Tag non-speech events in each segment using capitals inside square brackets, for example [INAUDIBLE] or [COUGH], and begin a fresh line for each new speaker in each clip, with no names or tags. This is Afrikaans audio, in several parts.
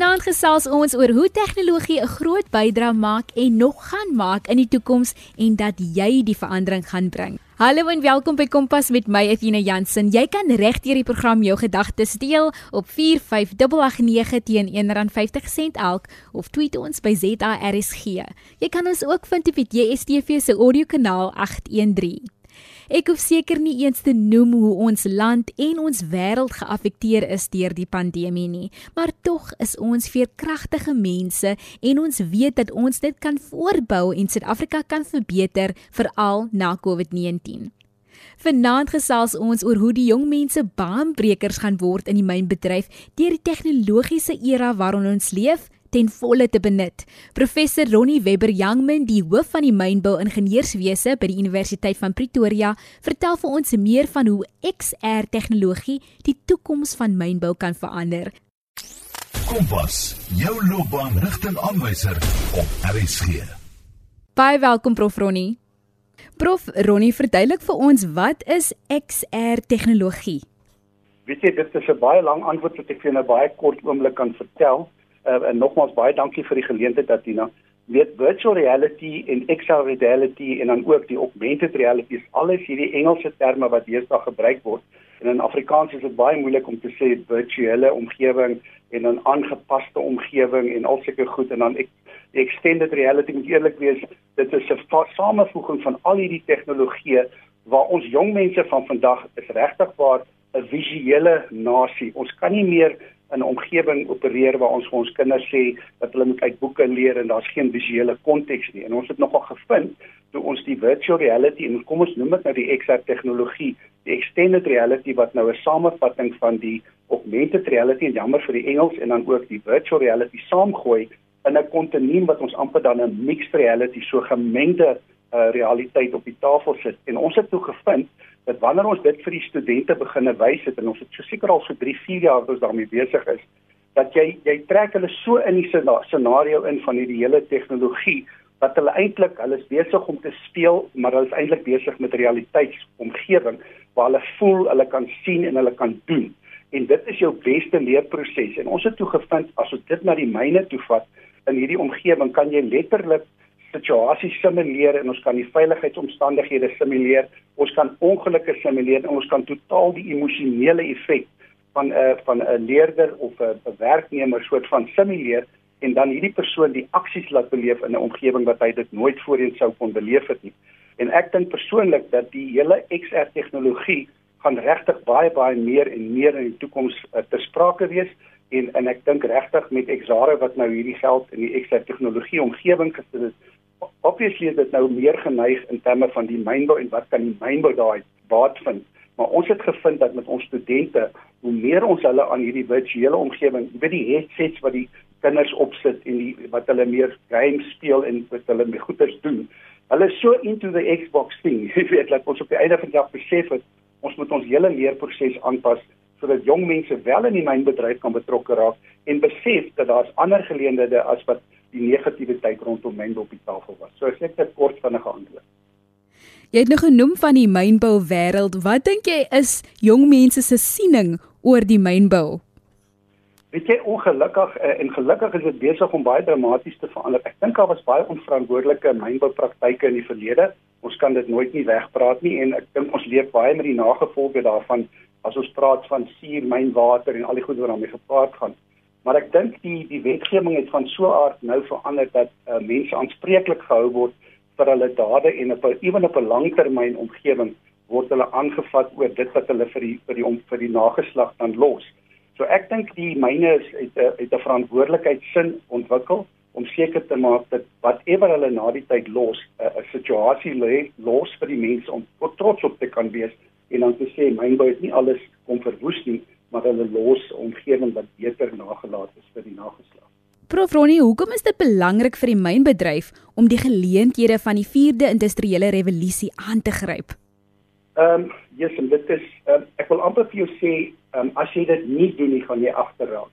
Vanaand gesels ons oor hoe tegnologie 'n groot bydrae maak en nog gaan maak in die toekoms en dat jy die verandering gaan bring. Hallo en welkom by Kompas met my Athena Jansen. Jy kan regdeur die program jou gedagtes deel op 45889 teen R1.50 elk of tweet ons by ZARSG. Jy kan ons ook vind op die DSTV se audiokanaal 813. Ek hoef seker nie eens te noem hoe ons land en ons wêreld geaffekteer is deur die pandemie nie, maar tog is ons veerkragtige mense en ons weet dat ons dit kan voortbou en Suid-Afrika kan verbeter veral na COVID-19. Vanaand gesels ons oor hoe die jong mense baanbrekers gaan word in die mynbedryf deur die tegnologiese era waarin ons leef ten volle te benut. Professor Ronnie Webber Youngman, die hoof van die mynbou ingenieurswese by die Universiteit van Pretoria, vertel vir ons meer van hoe XR tegnologie die toekoms van mynbou kan verander.
Kompas, jou loopbaanrigtingaanwyser op RSG.
Baie welkom Prof Ronnie. Prof Ronnie, verduidelik vir ons wat is XR tegnologie?
Weet jy, dit is 'n baie lang antwoord wat ek vir 'n baie kort oomblik kan vertel uh, en nogmaals baie dankie vir die geleentheid Atina. Weet virtual reality en XR reality en dan ook die augmented reality is alles hierdie Engelse terme wat deesdae gebruik word. En in Afrikaans is dit baie moeilik om te sê virtuele omgewing en 'n aangepaste omgewing en al sulke goed en dan ek die extended reality moet eerlik wees, dit is 'n samevoeging van al hierdie tegnologieë waar ons jong mense van vandag is regtig waar 'n visuele nasie. Ons kan nie meer in 'n omgewing opereer waar ons vir ons kinders sê dat hulle moet uit boeke leer en daar's geen visuele konteks nie. En ons het nogal gevind toe ons die virtual reality en kom ons noem dit nou die XR tegnologie, die extended reality wat nou 'n samevatting van die augmented reality en jammer vir die Engels en dan ook die virtual reality saamgooi in 'n kontinuum wat ons amper dan 'n mixed reality so gemengde uh, realiteit op die tafel sit. En ons het toe gevind dat wanneer ons dit vir die studente beginne wys het en ons het so seker al so 3, 4 jaar wat ons daarmee besig is, dat jy jy trek hulle so in die scenario in van hierdie hele tegnologie dat hulle eintlik hulle is besig om te speel, maar hulle is eintlik besig met realiteitsomgewing waar hulle voel, hulle kan sien en hulle kan doen. En dit is jou beste leerproses. En ons het toe gevind as ons dit na die myne toe vat in hierdie omgewing, kan jy letterlik situasies simuleer en ons kan die veiligheidsomstandighede simuleer. Ons kan ongelukke simuleer en ons kan totaal die emosionele effek van 'n uh, van 'n leerder of 'n werknemer soort van simuleer en dan hierdie persoon die aksies laat beleef in 'n omgewing wat hy dit nooit voorheen sou kon beleef het nie. En ek dink persoonlik dat die hele XR tegnologie gaan regtig baie baie meer en meer in die toekoms uh, ter sprake wees en en ek dink regtig met Exare wat nou hierdie geld in die XR tegnologie omgewing gesit het obviously is dit nou meer geneig in terme van die mynbou en wat kan die mynbou daai baat vind. Maar ons het gevind dat met ons studente, hoe meer ons hulle aan hierdie virtuele omgewing, weet die headsets wat die kinders opsit en die wat hulle meer games speel en wat hulle mee goeders doen. Hulle is so into the Xbox thing. [LAUGHS] Jy weet dat ons op die einde van die dag besef het ons moet ons hele leerproses aanpas sodat jong mense wel in die mynbedryf kan betrokke raak en besef dat daar's ander geleenthede as wat die negativiteit rondom mynbou op die tafel was. So ek net 'n kort vinnige antwoord.
Jy het nou genoem van die mynbou wêreld. Wat dink jy is jong mense se siening oor die mynbou?
Weet jy ongelukkig eh, en gelukkig is dit besig om baie dramaties te verander. Ek dink daar was baie onverantwoordelike mynboupraktyke in die verlede. Ons kan dit nooit nie wegpraat nie en ek dink ons leef baie met die nagevolge daarvan as ons praat van suur, mynwater en al die goed wat daarmee gepaard gaan. Maar ek dink die die wetgewing het van so aard nou verander dat uh, mense aanspreeklik gehou word vir hulle dade en op ewen op 'n langtermyn omgewing word hulle aangevat oor dit wat hulle vir die vir die om vir die nageslag dan los. So ek dink die myne is het 'n het 'n verantwoordelikheidsin ontwikkel om seker te maak dat whatever hulle na die tyd los 'n situasie lê los vir die mense om trots op te kan wees en dan te sê mynbou het nie alles kom verwoes nie maar hulle los omgewing wat beter nagelaat is vir die nageslag.
Prof Ronnie, hoekom is dit belangrik vir die mynbedryf om die geleenthede van die 4de industriële revolusie aan te gryp?
Ehm, um, yes, en dit is um, ek wil amper vir jou sê, um, as jy dit nie doen nie, gaan jy agterraak.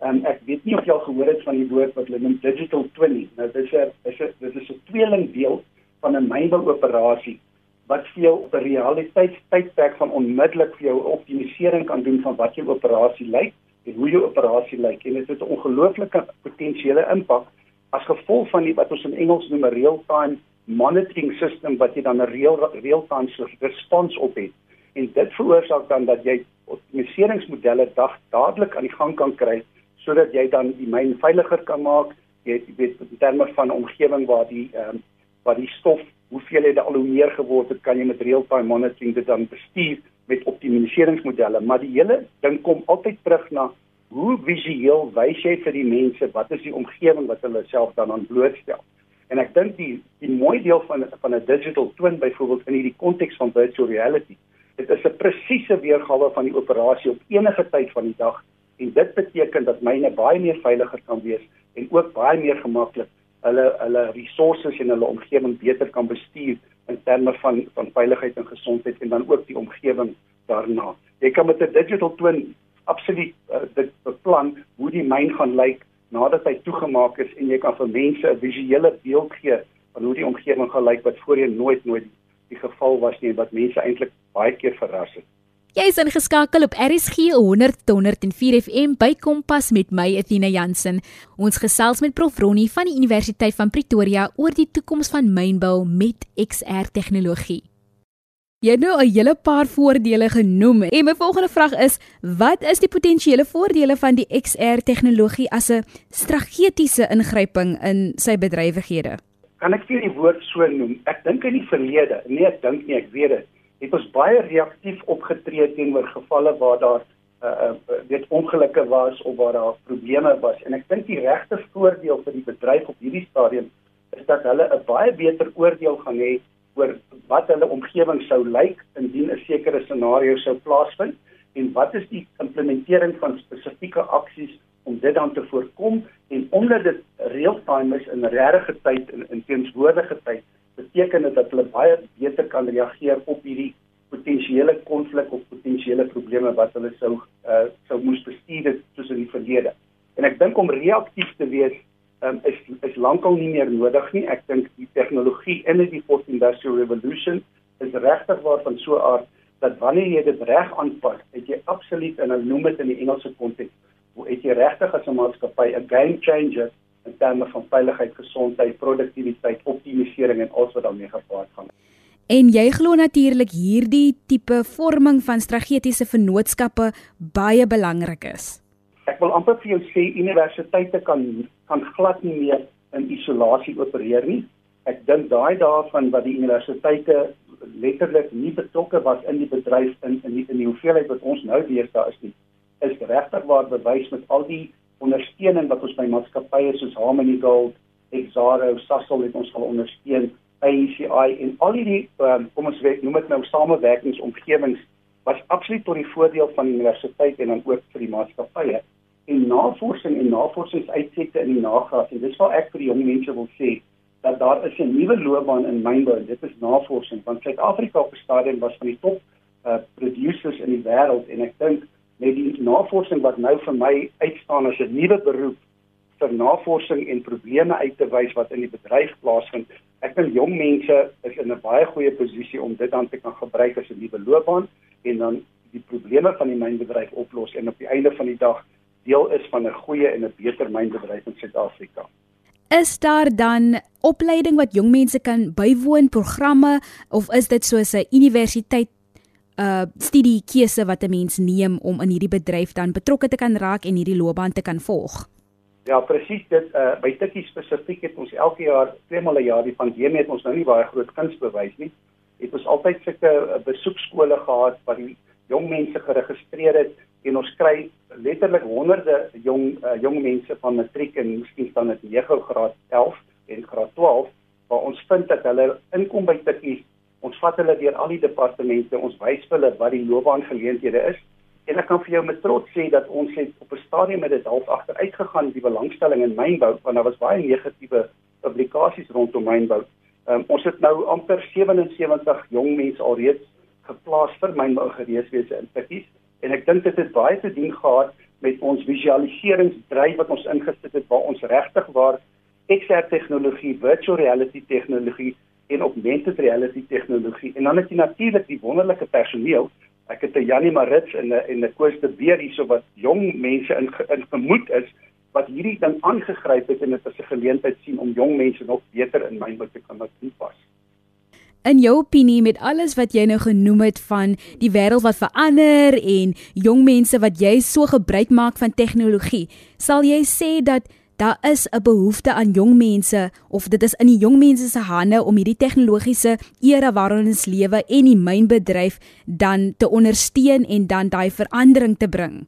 Ehm um, ek weet nie of jy al gehoor het van die woord wat hulle noem digital twinning. Nou dis 'n is 'n dit is 'n tweeling deel van 'n mynbouoperasie wat vir jou 'n realiteitstydperk van onmiddellik vir jou optimalisering kan doen van wat jou operasie lyk en hoe jou operasie lyk en dit het 'n ongelooflike potensiële impak as gevolg van die wat ons in Engels noem 'n real-time monitoring system wat jy dan 'n real real-time response op het. En dit veroorsaak dan dat jy optimaliseringsmodelle dag dadelik aan die gang kan kry sodat jy dan die myn veiliger kan maak. Jy weet in terme van omgewing waar die ehm um, waar die stof hoeveel het al hoe meer geword het, kan jy met real-time monitoring dit dan bestuur met optimaliseringsmodelle, maar die hele ding kom altyd terug na hoe visueel wys jy vir die mense wat is die omgewing wat hulle self dan aan blootstel. En ek dink die die mooi deel van van 'n digital twin byvoorbeeld in hierdie konteks van virtual reality, dit is 'n presiese weergawe van die operasie op enige tyd van die dag en dit beteken dat myne baie meer veiliger kan wees en ook baie meer gemaklik hulle hulle resources en hulle omgewing beter kan bestuur in terme van van veiligheid en gesondheid en dan ook die omgewing daarna. Jy kan met 'n digital twin absoluut uh, dit beplan hoe die myn gaan lyk nadat hy toegemaak is en jy kan vir mense 'n visuele beeld gee van hoe die omgewing gaan lyk wat voorheen nooit nooit die geval was nie en wat mense eintlik baie keer verras het.
Jy is ingeskakel op RSG 100 104 FM by Kompas met my Athena Jansen. Ons gesels met Prof Ronnie van die Universiteit van Pretoria oor die toekoms van mynbou met XR tegnologie. Jy het nou 'n hele paar voordele genoem en my volgende vraag is: wat is die potensiële voordele van die XR tegnologie as 'n strategiese ingryping in sy bedrywighede?
Kan ek vir die woord so noem? Ek dink in die verlede, nee, ek dink nie, ek weet dit het ons baie reaktief opgetree teenoor gevalle waar daar uh, weet ongelukke was of waar daar probleme was. En ek dink die regte voordeel vir die bedryf op hierdie stadium is dat hulle 'n baie beter oordeel gaan hê oor wat hulle omgewing sou lyk indien 'n sekere scenario sou plaasvind en wat is die implementering van spesifieke aksies om dit dan te voorkom. En omdat dit real-time is in regte tyd in, in teenswoordige tyd beteken dit dat hulle baie beter kan reageer op hierdie potensiële konflik of potensiële probleme wat hulle sou uh, sou moes bestuur het soos in die verlede. En ek dink om reaktief te wees um, is is lankal nie meer nodig nie. Ek dink die tegnologie in die fourth industrial revolution is regtig waarvan so aard dat wanneer jy dit reg aanpas, het jy absoluut en hulle noem dit in die Engelse konteks, hoe het jy regtig as 'n maatskappy 'n game changer in terme van veiligheid, gesondheid, produktiwiteit, optimalisering en alles wat daarmee gepaard gaan.
En jy glo natuurlik hierdie tipe vorming van strategiese vennootskappe baie belangrik is.
Ek wil amper vir jou sê universiteite kan kan glad nie meer in isolasie opereer nie. Ek dink daai daarvan wat die universiteite letterlik nie betrokke was in die bedryf in in die, in die hoeveelheid wat ons nou deesdae is nie, is regtig waar bewys met al die ondersteuning wat ons by maatskappye soos Harmony Gold, Exaro, Sasol het ons al ondersteun, ACI en al hierdie um, kom ons weet noem dit nou samewerkingsomgewings was absoluut tot die voordeel van die universiteit en dan ook vir die maatskappye. En navorsing en navorsingsuitsette in die nagraad en dis wat ek vir die jong mense wil sê dat daar is 'n nuwe loopbaan in mynbou. Dit is navorsing want Suid-Afrika op 'n stadium was van die top uh, producers in die wêreld en ek dink met die navorsing wat nou vir my uitstaan as 'n nuwe beroep vir navorsing en probleme uit te wys wat in die bedryf plaasvind. Ek dink jong mense is in 'n baie goeie posisie om dit dan te kan gebruik as 'n nuwe loopbaan en dan die probleme van die mynbedryf oplos en op die einde van die dag deel is van 'n goeie en 'n beter mynbedryf in Suid-Afrika.
Is daar dan opleiding wat jong mense kan bywoon, programme of is dit soos 'n universiteit uh studie keuse wat 'n mens neem om in hierdie bedryf dan betrokke te kan raak en hierdie loopbaan te kan volg.
Ja, presies dit uh by Tikkie spesifiek het ons elke jaar, twee maal 'n jaar, die pandemie het ons nou nie baie groot kuns bewys nie. Het ons altyd sulke uh, besoekskole gehad waar die jong mense geregistreer het en ons kry letterlik honderde jong uh, jong mense van matriek en miskien staan dit 9 graad 11 en graad 12 waar ons vind dat hulle inkom by Tikkie Ons vat hulle deur al die departemente, ons wys hulle wat die loopbaangeleenthede is. En ek kan vir jou met trots sê dat ons het op 'n stadium met dit half agteruit gegaan die belangstelling in mynbou want daar was baie negatiewe publikasies rondom mynbou. Um, ons het nou amper 77 jong mense alreeds geplaas vir mynbou gereedwese in Tikkies en ek dink dit het baie te doen gehad met ons visualiseringsdryf wat ons ingesit het waar ons regtig waar XR tegnologie, virtual reality tegnologie en augmented reality tegnologie en dan het jy natuurlik die wonderlike personeel Ek het 'n Janie Marits en 'n en 'n Koos de Beer hierso wat jong mense in in gemoed is wat hierdie ding aangegryp het en dit as 'n geleentheid sien om jong mense nog beter in mynbou te kan toepas.
In jou opinie met alles wat jy nou genoem het van die wêreld wat verander en jong mense wat jy so gebruik maak van tegnologie, sal jy sê dat daar is 'n behoefte aan jong mense of dit is in die jong mense se hande om hierdie tegnologiese era waarin ons lewe en die mynbedryf dan te ondersteun en dan daai verandering te bring.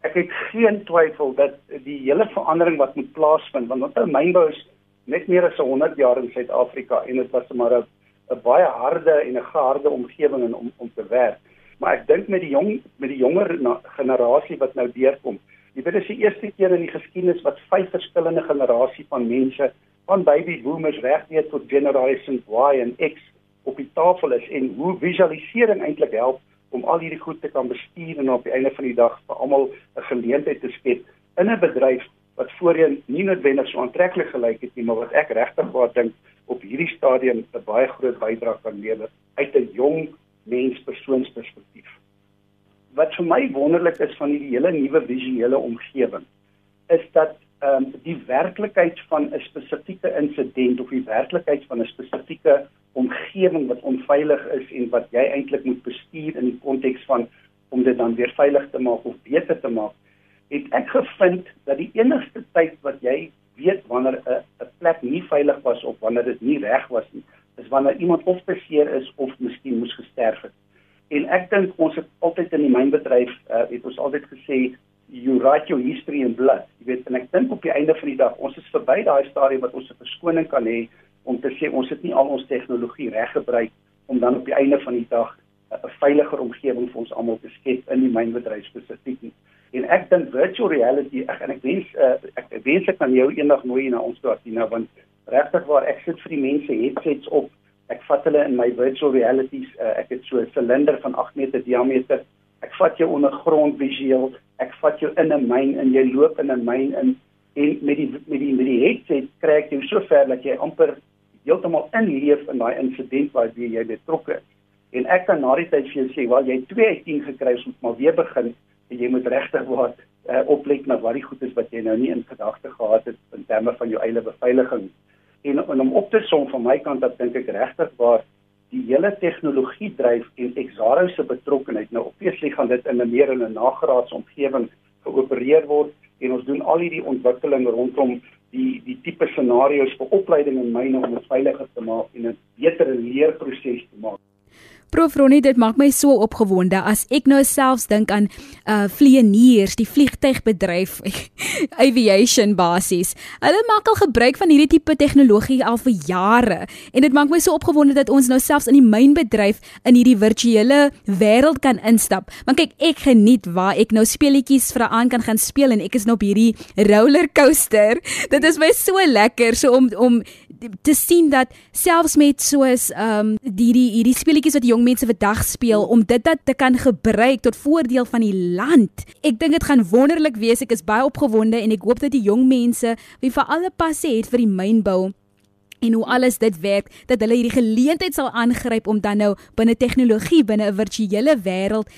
Ek het geen twyfel dat die hele verandering wat moet plaasvind want onthou mynbou is net meer as 100 jaar in Suid-Afrika en dit was maar 'n baie harde en 'n geharde omgewing om om te werk. Maar ek dink met die jong met die jonger generasie wat nou deurkom, Jy weet dit is die eerste keer in die geskiedenis wat vyf verskillende generasies van mense van baby boomers regdeur tot generation Y en X op die tafel is en hoe visualisering eintlik help om al hierdie goed te kan bestuur en op die einde van die dag vir almal 'n geleentheid te skep in 'n bedryf wat voorheen nie noodwendig so aantreklik gelyk het nie, maar wat ek regtig wou dink op hierdie stadium 'n baie groot bydrae kan lewer uit 'n jong mens persoonsperspektief wat vir my wonderlik is van hierdie hele nuwe visuele omgewing is dat ehm um, die werklikheid van 'n spesifieke insident of die werklikheid van 'n spesifieke omgewing wat onveilig is en wat jy eintlik moet bestuur in die konteks van om dit dan weer veilig te maak of beter te maak het ek gevind dat die enigste tyd wat jy weet wanneer 'n 'n plek nie veilig was of wanneer dit nie reg was nie is wanneer iemand of beseer is of miskien moes gesterf het En ek dink ons het altyd in die mynbedryf uh, het ons altyd gesê you write your history in blood. Jy weet en ek dink op die einde van die dag ons is verby daai stadium wat ons 'n verskoning kan hê om te sê ons het nie al ons tegnologie reg gebruik om dan op die einde van die dag 'n uh, veiliger omgewing vir ons almal te skep in die mynbedryf spesifiek nie. En ek dink virtual reality ek en ek wens uh, ek, wens ek kan jou eendag nooi na ons toe Atina want regtig waar ek sit vir die mense headsets op Ek vat hulle in my virtual realities. Uh, ek het so 'n silinder van 8 meter diameter. Ek vat jou ondergrond visueel. Ek vat jou in 'n myn en jy loop in 'n myn in en met die met die met die headset kry ek jou so ver dat jy amper heeltemal inleef in daai insident waar jy betrokke is. En ek kan na die tyd vir jou sê, "Wel, jy het 2 uit 10 gekry, so maar weer begin en jy moet regtig word uh, oplet na wat die goed is wat jy nou nie in gedagte gehad het in terme van jou eie beveiliging." En, en om op te som van my kant dat dink ek regtig waar die hele tegnologie dryf en Exaro se betrokkeheid nou obviously gaan dit in 'n meer in 'n nagraadse omgewing geopereer word en ons doen al hierdie ontwikkeling rondom die die tipe scenario's vir opleiding in myne om dit veiliger te maak en 'n beter leerproses te maak.
Prof Ronnie, dit maak my so opgewonde as ek nou selfs dink aan uh vlieëniers, die vliegtuigbedryf [LAUGHS] aviation basies. Hulle maak al gebruik van hierdie tipe tegnologie al vir jare en dit maak my so opgewonde dat ons nou selfs in die mynbedryf in hierdie virtuele wêreld kan instap. Want kyk, ek geniet waar ek nou speletjies vir aan kan gaan speel en ek is nou op hierdie roller coaster. [LAUGHS] Dit is my so lekker so om om te sien dat selfs met soos ehm um, hierdie hierdie speletjies wat jong mense vandag speel om dit dat te kan gebruik tot voordeel van die land. Ek dink dit gaan wonderlik wees. Ek is baie opgewonde en ek hoop dat die jong mense wie vir alle passe het vir die mynbou en hoe alles dit werk dat hulle hierdie geleentheid sal aangryp om dan nou binne tegnologie binne 'n virtuele wêreld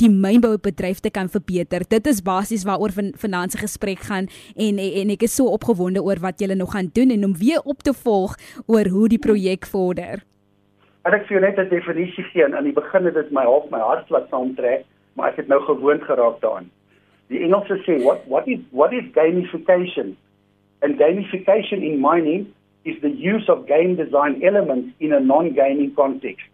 die mynboubedryf te kan verbeter. Dit is basies waaroor van vanaand se gesprek gaan en en ek is so opgewonde oor wat julle nog gaan doen en om weer op te volg oor hoe die projek vorder.
En ek jou net 'n definisie gee en aan die begin het dit my half my hart laat saamtrek, maar ek het nou gewoond geraak daaraan. Die Engelse sê what what is what is gamification? And gamification in mining is the use of game design elements in a non-gaming context.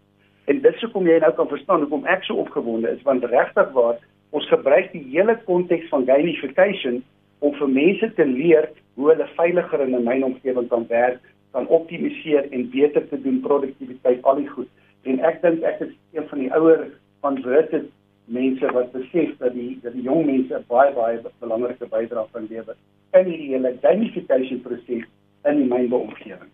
En dit sou kom jy nou kan verstaan hoekom ek so opgewonde is want regtig waar ons gebruik die hele konteks van gamification om vir mense te leer hoe hulle veiliger in 'n mynomgewing kan werk, kan optimaliseer en beter te doen produktiwiteit al die goed. En ek dink ek is een van die ouer van Virtus mense wat besef dat die dat die jong mense baie baie belangrike bydrae kan lewer in hierdie hele gamification proses in die mynbeomgewing.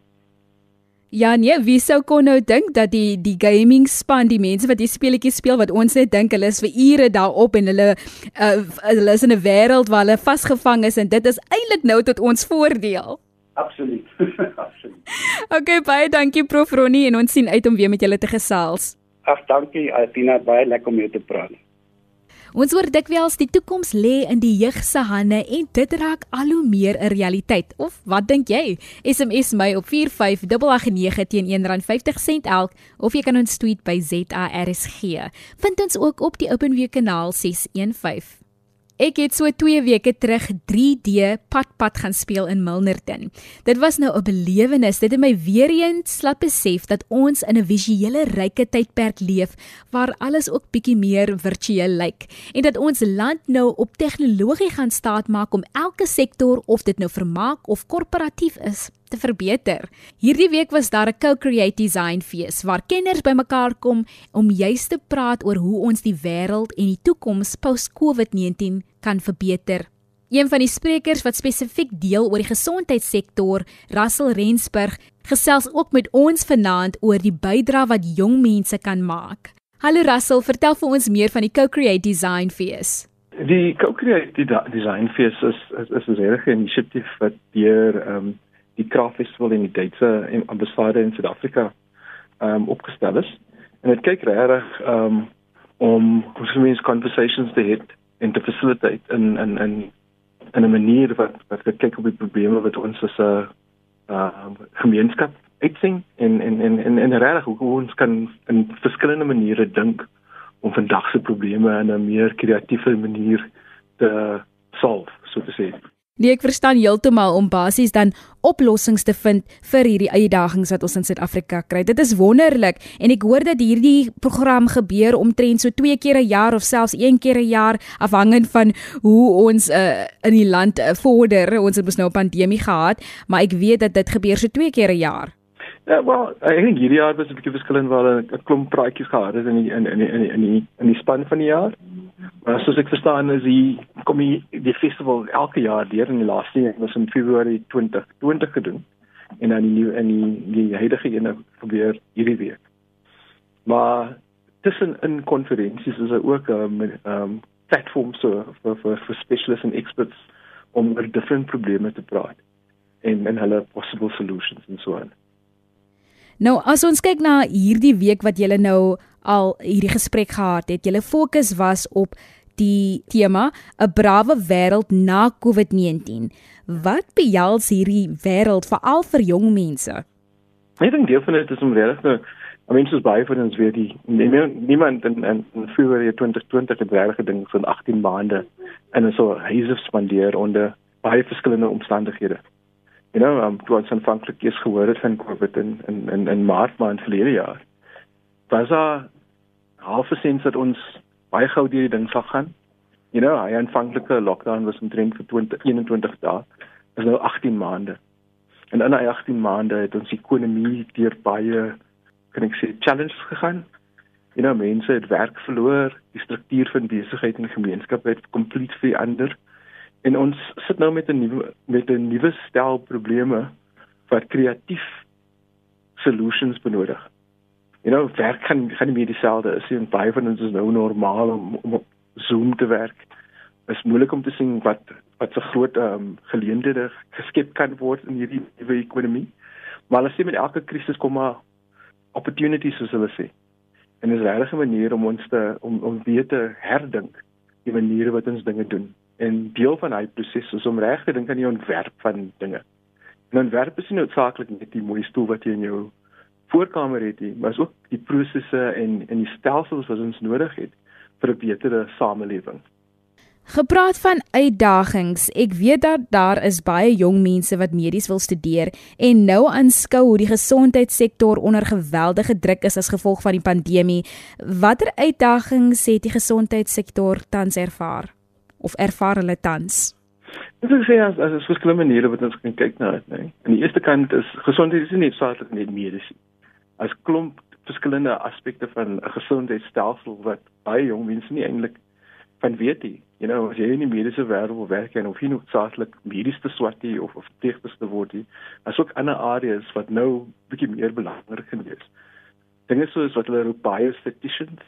Ja nee, wie sou kon nou dink dat die die gaming span, die mense wat hier speletjies speel wat ons net dink hulle is vir ure daarop en hulle uh, hulle is in 'n wêreld waar hulle vasgevang is en dit is eintlik nou tot ons voordeel.
Absoluut. [LAUGHS] Absoluut.
Okay, baie dankie Prof Ronnie en ons sien uit om weer met julle te gesels.
Ag dankie Athena, baie lekker om jou te praat.
Ons hoor dikwels die toekoms lê in die jeug se hande en dit raak al hoe meer 'n realiteit. Of wat dink jy? SMS my op 45889 teen R1.50 elk of jy kan ons tweet by ZARSG. Vind ons ook op die OpenView kanaal 615. Ek het so 2 weke terug 3D padpad gaan speel in Milnerton. Dit was nou 'n belewenis. Dit het my weer eens laat besef dat ons in 'n visuele ryke tydperk leef waar alles ook bietjie meer virtueel lyk en dat ons land nou op tegnologie gaan staatmaak om elke sektor of dit nou vermaak of korporatief is te verbeter. Hierdie week was daar 'n co-create design fees waar kenners bymekaar kom om juis te praat oor hoe ons die wêreld en die toekoms post-COVID-19 kan verbeter. Een van die sprekers wat spesifiek deel oor die gesondheidssektor, Russell Rensburg, gesels ook met ons vanaand oor die bydrae wat jong mense kan maak. Hallo Russell, vertel vir ons meer van die Co-Create Design Fees.
Die Co-Create Design Fees is is, is 'n regte inisiatief wat deur ehm um, die Craft Festival in die Duitse ambassade in Suid-Afrika ehm um, opgestel is. En dit kyk regtig ehm um, om hoe mense conversations te hê en te facilitate in in in in 'n manier wat wat kyk op die probleme wat ons as 'n uh gemeenskap uitsien en en en en en regtig hoe ons kan in verskillende maniere dink om vandag se probleme in 'n meer kreatiewe manier te solve, so te sê.
Nee, ek verstaan heeltemal om basies dan oplossings te vind vir hierdie uitdagings wat ons in Suid-Afrika kry. Dit is wonderlik en ek hoor dat hierdie program gebeur omtrent so 2 keer 'n jaar of selfs 1 keer 'n jaar afhangend van hoe ons uh, in die land uh, vorder. Ons het mos nou 'n pandemie gehad, maar ek weet dat dit gebeur so 2 keer 'n jaar.
Ja, wel, ek dink hierdie jaar was 'n bietjie verskillend waar 'n klomp praatjies gehad het in die in in in in die in die span van die jaar. Maar soos ek verstaan is die kom die, die festival elke jaar deur in die laaste een was in Februarie 2020 gedoen en dan die nuwe in die die huidige een gebeur hierdie week. Maar tussen in konferensies is daar ook 'n um, um, platform so vir vir vir specialists en experts om oor different probleme te praat en en hulle possible solutions en so aan.
Nou as ons kyk na hierdie week wat julle nou al hierdie gesprek gehad het, julle fokus was op die tema 'n brawe wêreld na COVID-19. Wat behels hierdie wêreld veral vir jong mense?
Ek dink deel van dit is om regtig nou soos baie van ons weet die niemand in in, in Februarie 2020 het regtig gedink van 18 maande in 'n so huise spandeer onder baie verskillende omstandighede you know, um toe ons aanvanklik eers gehoor het van COVID in in in, in Maart maand verlede jaar. Was daar halfe sens dat ons baie gou deur die ding sal gaan. You know, hy aanvanklike lockdown was omtrent vir 20 21 dae. Is nou 18 maande. En in daai 18 maande het ons ekonomie deur baie kan ek sê challenges gegaan. You know, mense het werk verloor, die struktuur van besigheid en gemeenskap het kompleet verander. En ons sit nou met 'n nuwe met 'n nuwe stel probleme wat kreatief solutions benodig. You know, werk kan kan nie meer dieselfde is nie. Baie van ons is nou normaal om, om op Zoom te werk. Is moeilik om te sien wat wat se groot ehm um, geleenthede geskep kan word in hierdie nuwe ekonomie. Maar hulle sê met elke krisis kom maar opportunities soos hulle sê. En dis regtig 'n manier om ons te om om weer te herdink die maniere wat ons dinge doen. En deel van hy proses is om reg te dink aan die ontwerp van dinge. En ontwerp is nie noodsaaklik net die mooi stoel wat jy in jou voorkamer het nie, maar is ook die prosesse en en die stelsels wat ons nodig het vir 'n betere samelewing.
Gepraat van uitdagings, ek weet dat daar is baie jong mense wat medies wil studeer en nou aanskou hoe die gesondheidssektor onder geweldige druk is as gevolg van die pandemie. Watter uitdagings het die gesondheidssektor tans ervaar? Of ervaar hulle tans?
Dit is sê as as verskillende maniere wat ons kan kyk na dit, nê. Aan die eerste kant is gesondheid is nie saaklik net medies nie. As klomp verskillende aspekte van 'n gesondheidstelsel wat baie jong mense nie eintlik van weet nie. You know, as jy in die mediese wêreld wil werk en of jy nog saaklik medies te swat nie of of tegnies te word nie. As ook ander areas wat nou bietjie meer belangrik is. Dinge soos wat hulle roep biostatisticians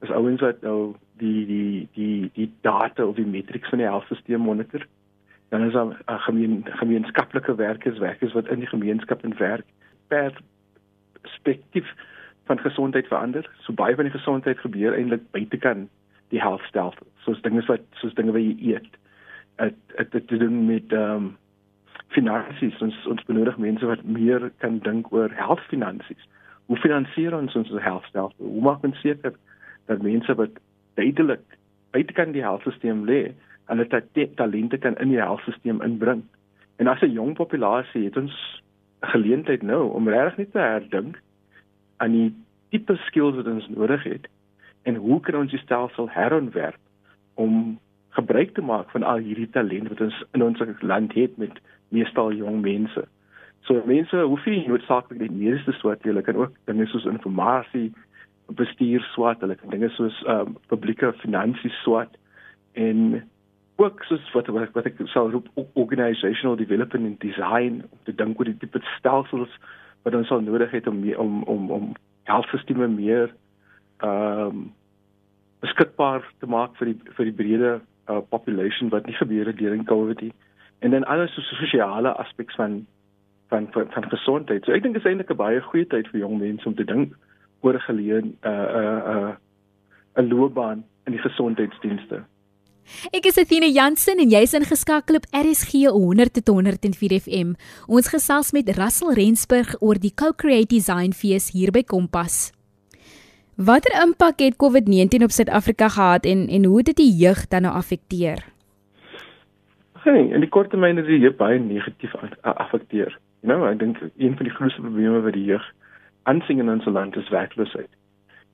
is ouens wat nou die die die die data of die matriks van die helfstelsel monitor. Dan is daar gemeen, gemeenskaplike werkers, werkers wat in die gemeenskap en werk per perspektief van gesondheid verander. So baie van die gesondheid gebeur eintlik buitekant die healthstelsel. Soos dinge wat soos dinge wat jy eet. Dit dit te doen met ehm um, finansies. Ons ons benodig mense wat meer kan dink oor healthfinansies. Hoe finansier ons ons healthstelsel? Hoe maak ons seker dat mense wat duidelik buitekant die healthstelsel lê, hulle talente kan in die healthstelsel inbring? En as 'n jong populasie het ons geleentheid nou om regtig net te herdink aan die tipe skills wat ons nodig het en hoe kan ons die stelsel herontwerp om gebruik te maak van al hierdie talent wat ons in ons land het met meestal jong mense. So mense hoef nie noodsaaklik die meeste soort hulle kan ook dinge soos informasie bestuur swat, hulle dinge soos um, publieke finansies swat en ook soos wat wat, wat ek sal roep organizational development and design om te dink oor die tipe stelsels wat ons sal nodig het om om om om helfstelsels meer ehm um, beskikbaar te maak vir die vir die breë uh, population wat nie gebeur het deur COVID nie en dan alles so sosiale aspekte van van van, van gesondheid. So ek dink dit is eintlik 'n baie goeie tyd vir jong mense om te dink oor 'n geleen 'n uh, 'n uh, 'n uh, 'n loopbaan in die gesondheidsdienste.
Ek is Athena Jansen en jy's ingeskakel op RSG 100.104 FM. Ons gesels met Russell Rensburg oor die Co-Create Design Fees hier by Kompas. Watter impak het COVID-19 op Suid-Afrika gehad en en hoe het dit die jeug dan nou affekteer?
Hey, en die kort termyn het dit baie negatief affekteer. You know, ek dink een van die grootste probleme wat die jeug aansien in ons land is werkloosheid.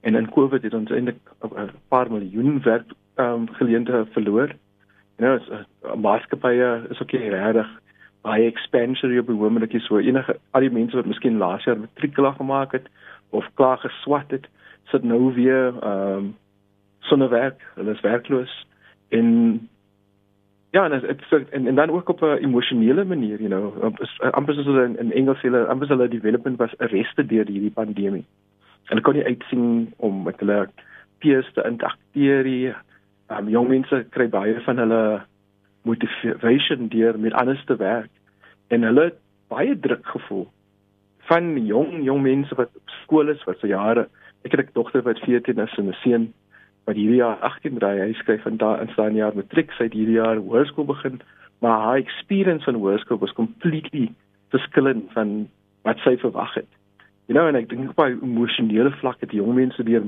En in COVID het ons eintlik 'n paar miljoen werk um, geleenthede verloor. You know, as 'n uh, maatskappye is ook nie regtig baie expansion op die oomblik is so enige al die mense wat miskien laas jaar matrikula gemaak het of klaar geswat het, sit nou weer ehm um, sonder werk, hulle is werkloos en Ja, en dit so en, en dan ook op 'n emosionele manier, you know, amper soos in, in Engels hulle amper hulle development was arrested deur hierdie pandemie. Hulle kon nie uitsien om met hulle peers te interakteer nie. Um, jong mense kry baie van hulle motivation deur met anders te werk en hulle baie druk gevoel van jong jong mense wat op skool is wat vir jare ek het 'n dogter wat 14 is en 'n seun wat hierdie jaar 18 ry, hy skryf van daar in staan jaar matriek, sy het hierdie jaar hoërskool begin, maar haar experience van hoërskool was completely verskillend van wat sy verwag het. You know, en ek dink op 'n emosionele vlak het die jong mense weer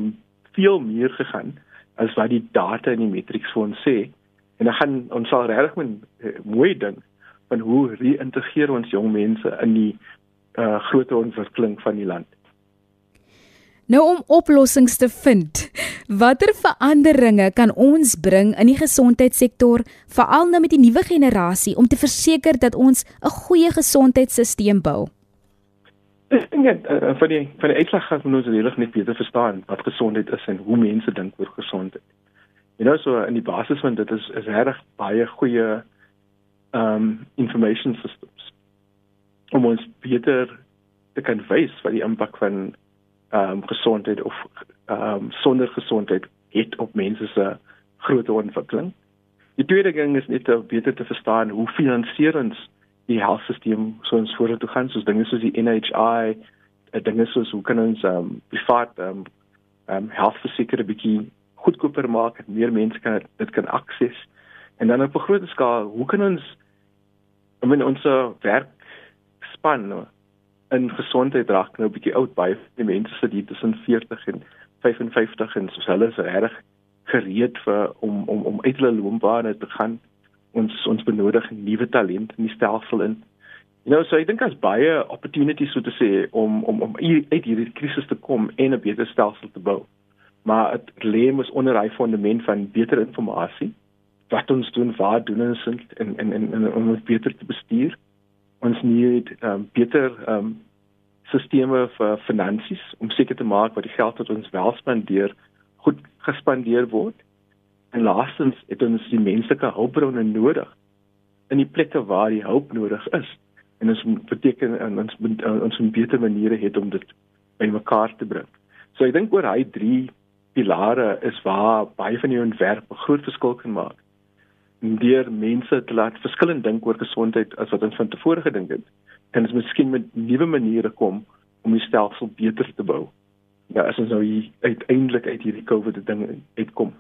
veel meer gegaan as wat die data in die matrieks vir ons sê. En dan gaan ons sal regtig moet uh, mooi dink van hoe reïntegreer ons jong mense in die uh, groot ontwikkeling van die land.
Nou om oplossings te vind. Watter veranderinge kan ons bring in die gesondheidssektor, veral nou met die nuwe generasie om te verseker dat ons 'n goeie gesondheidstelsel bou?
Ek dink dit uh, van die van die uitslag gaan ons regtig net beter verstaan wat gesondheid is en hoe mense dink oor gesondheid. Jy nou so in die basis van dit is is reg baie goeie um information systems om ons beter te kan wys wat die impak van ehm um, gesondheid of ehm um, sonder gesondheid het op mense se groot ontwikkeling. Die tweede ding is net om beter te verstaan hoe finansier ons die healthstelsel so ons vorentoe gaan soos dinge soos die NHI, eh, dinge soos hoe kan ons ehm um, privaat ehm um, ehm um, healthversekerde bietjie goedkoper maak en meer mense kan dit kan akses. En dan op 'n groter skaal, hoe kan ons I mean ons werk span nou in gesondheid raak nou 'n bietjie oud. Baie die mense sit hier tussen 40 en 55 en so hulle is reg gereed vir om om om uit hulle loopbane te gaan. Ons ons benodig nuwe talent in die stelsel in. You know so ek dink as baie opportunities so te sê om om om uit hierdie krisis te kom en 'n beter stelsel te bou. Maar dit lê mos onder hy fondament van beter inligting wat ons doen waar doen ons en en en, en om dit beter te bestuur ons need um, beter um sisteme vir finansies om seker te maak dat die geld wat ons wel spandeer goed gespandeer word. En laastens het ons die menslike hulpbronne nodig in die plekke waar die hulp nodig is. En ons beteken en ons ons 'n beter maniere het om dit bymekaar te bring. So ek dink oor hy drie pilare is waar baie van die ontwerp 'n groot verskil kan maak deur mense te laat verskillend dink oor gesondheid as wat ons van tevore gedink het. En ons miskien met nuwe maniere kom om die stelsel beter te bou. ja, as ons nou hier uiteindelik uit hierdie COVID ding uitkom.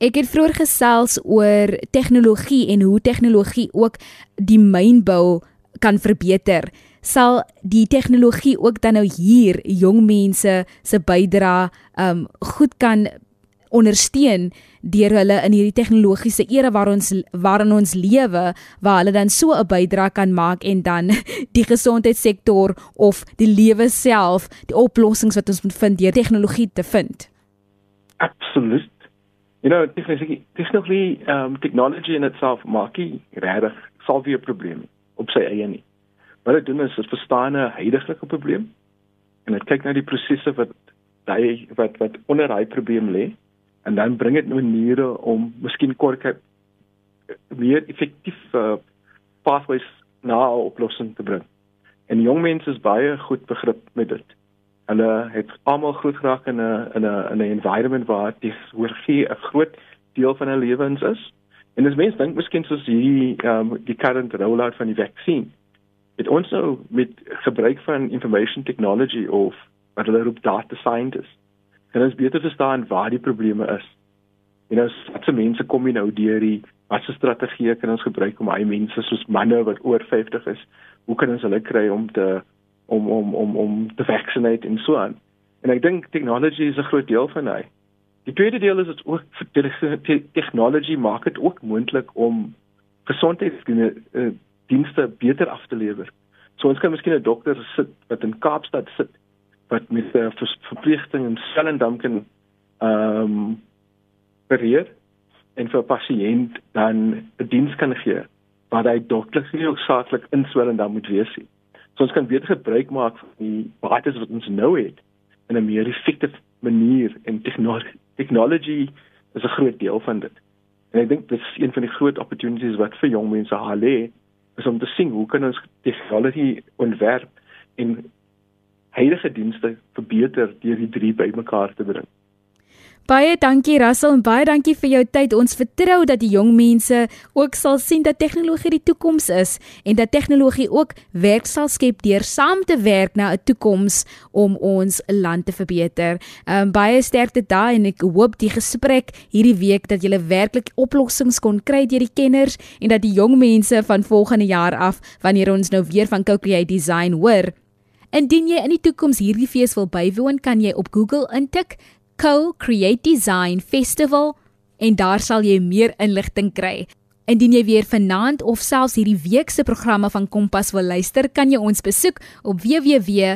Ek het vroeër gesels oor tegnologie en hoe tegnologie ook die mynbou kan verbeter. Sal die tegnologie ook dan nou hier jong mense se bydrae um goed kan ondersteun deur hulle in hierdie tegnologiese era waar ons waarin ons lewe waar hulle dan so 'n bydrae kan maak en dan [LAUGHS] die gesondheidssektor of die lewe self die oplossings wat ons moet vind deur tegnologie te vind.
Absoluut. You know, technology, technology, um, technology in itself maak nie regtig solve die probleem op sy eie nie. Wat dit doen is dit verstaan 'n huidige probleem en dit kyk na die prosesse wat hy wat wat onder daai probleem lê en dan bring dit maniere om miskien kort meer effektief uh, pathways na 'n oplossing te bring. En jong mense is baie goed begrip met dit. Hulle het almal groot geraak in 'n in 'n in 'n environment waar die hoorgie 'n groot deel van hulle lewens is. En as mense dink miskien soos hier um, die current rollout van die vaksin. Dit ons nou met gebruik van information technology of wat hulle roep data scientists kan ons beter verstaan waar die probleme is. En nou watse mense kom jy nou deur die watse strategieë kan ons gebruik om hy mense soos manne wat oor 50 is, hoe kan ons hulle kry om te om om om om te vaccinate en so aan. En ek dink technology is 'n groot deel van hy. Die tweede deel is dit ook vir technology maak dit ook moontlik om gesondheidsdienste beter af te lewer. So ons kan miskien 'n dokter sit wat in Kaapstad sit wat met 'n uh, verpligting in Stellendam kan ehm um, beheer en vir 'n pasiënt dan 'n diens kan gee wat hy dokters nie oorsakeklik in Stellendam moet wees nie. So ons kan beter gebruik maak van die bates wat ons nou het in 'n meer effektiewe manier en technology is 'n groot deel van dit. En ek dink dit is een van die groot opportunities wat vir jong mense haar lê is om te sien hoe kan ons tegnologie ontwerp en huidige dienste verbeter deur die drie bymekaar te bring.
Baie dankie Russell en baie dankie vir jou tyd. Ons vertrou dat die jong mense ook sal sien dat tegnologie die toekoms is en dat tegnologie ook werk sal skep deur saam te werk na 'n toekoms om ons land te verbeter. Um baie sterkte daai en ek hoop die gesprek hierdie week dat julle werklik oplossings kon kry deur die kenners en dat die jong mense van volgende jaar af wanneer ons nou weer van co-create design hoor Indien jy in die toekoms hierdie fees wil bywoon, kan jy op Google intik Co Create Design Festival en daar sal jy meer inligting kry. Indien jy weer vanaand of selfs hierdie week se programme van Kompas wil luister, kan jy ons besoek op www.rsg.co.za.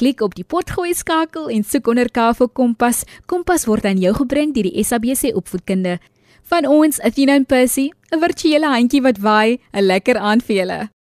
Klik op die potgooi skakel en soek onder K vir Kompas. Kompas word aan jou gebring deur die SABC opvoedkunde. Van ons, Athena en Percy, 'n virtuele handjie wat waai, 'n lekker aand vir julle.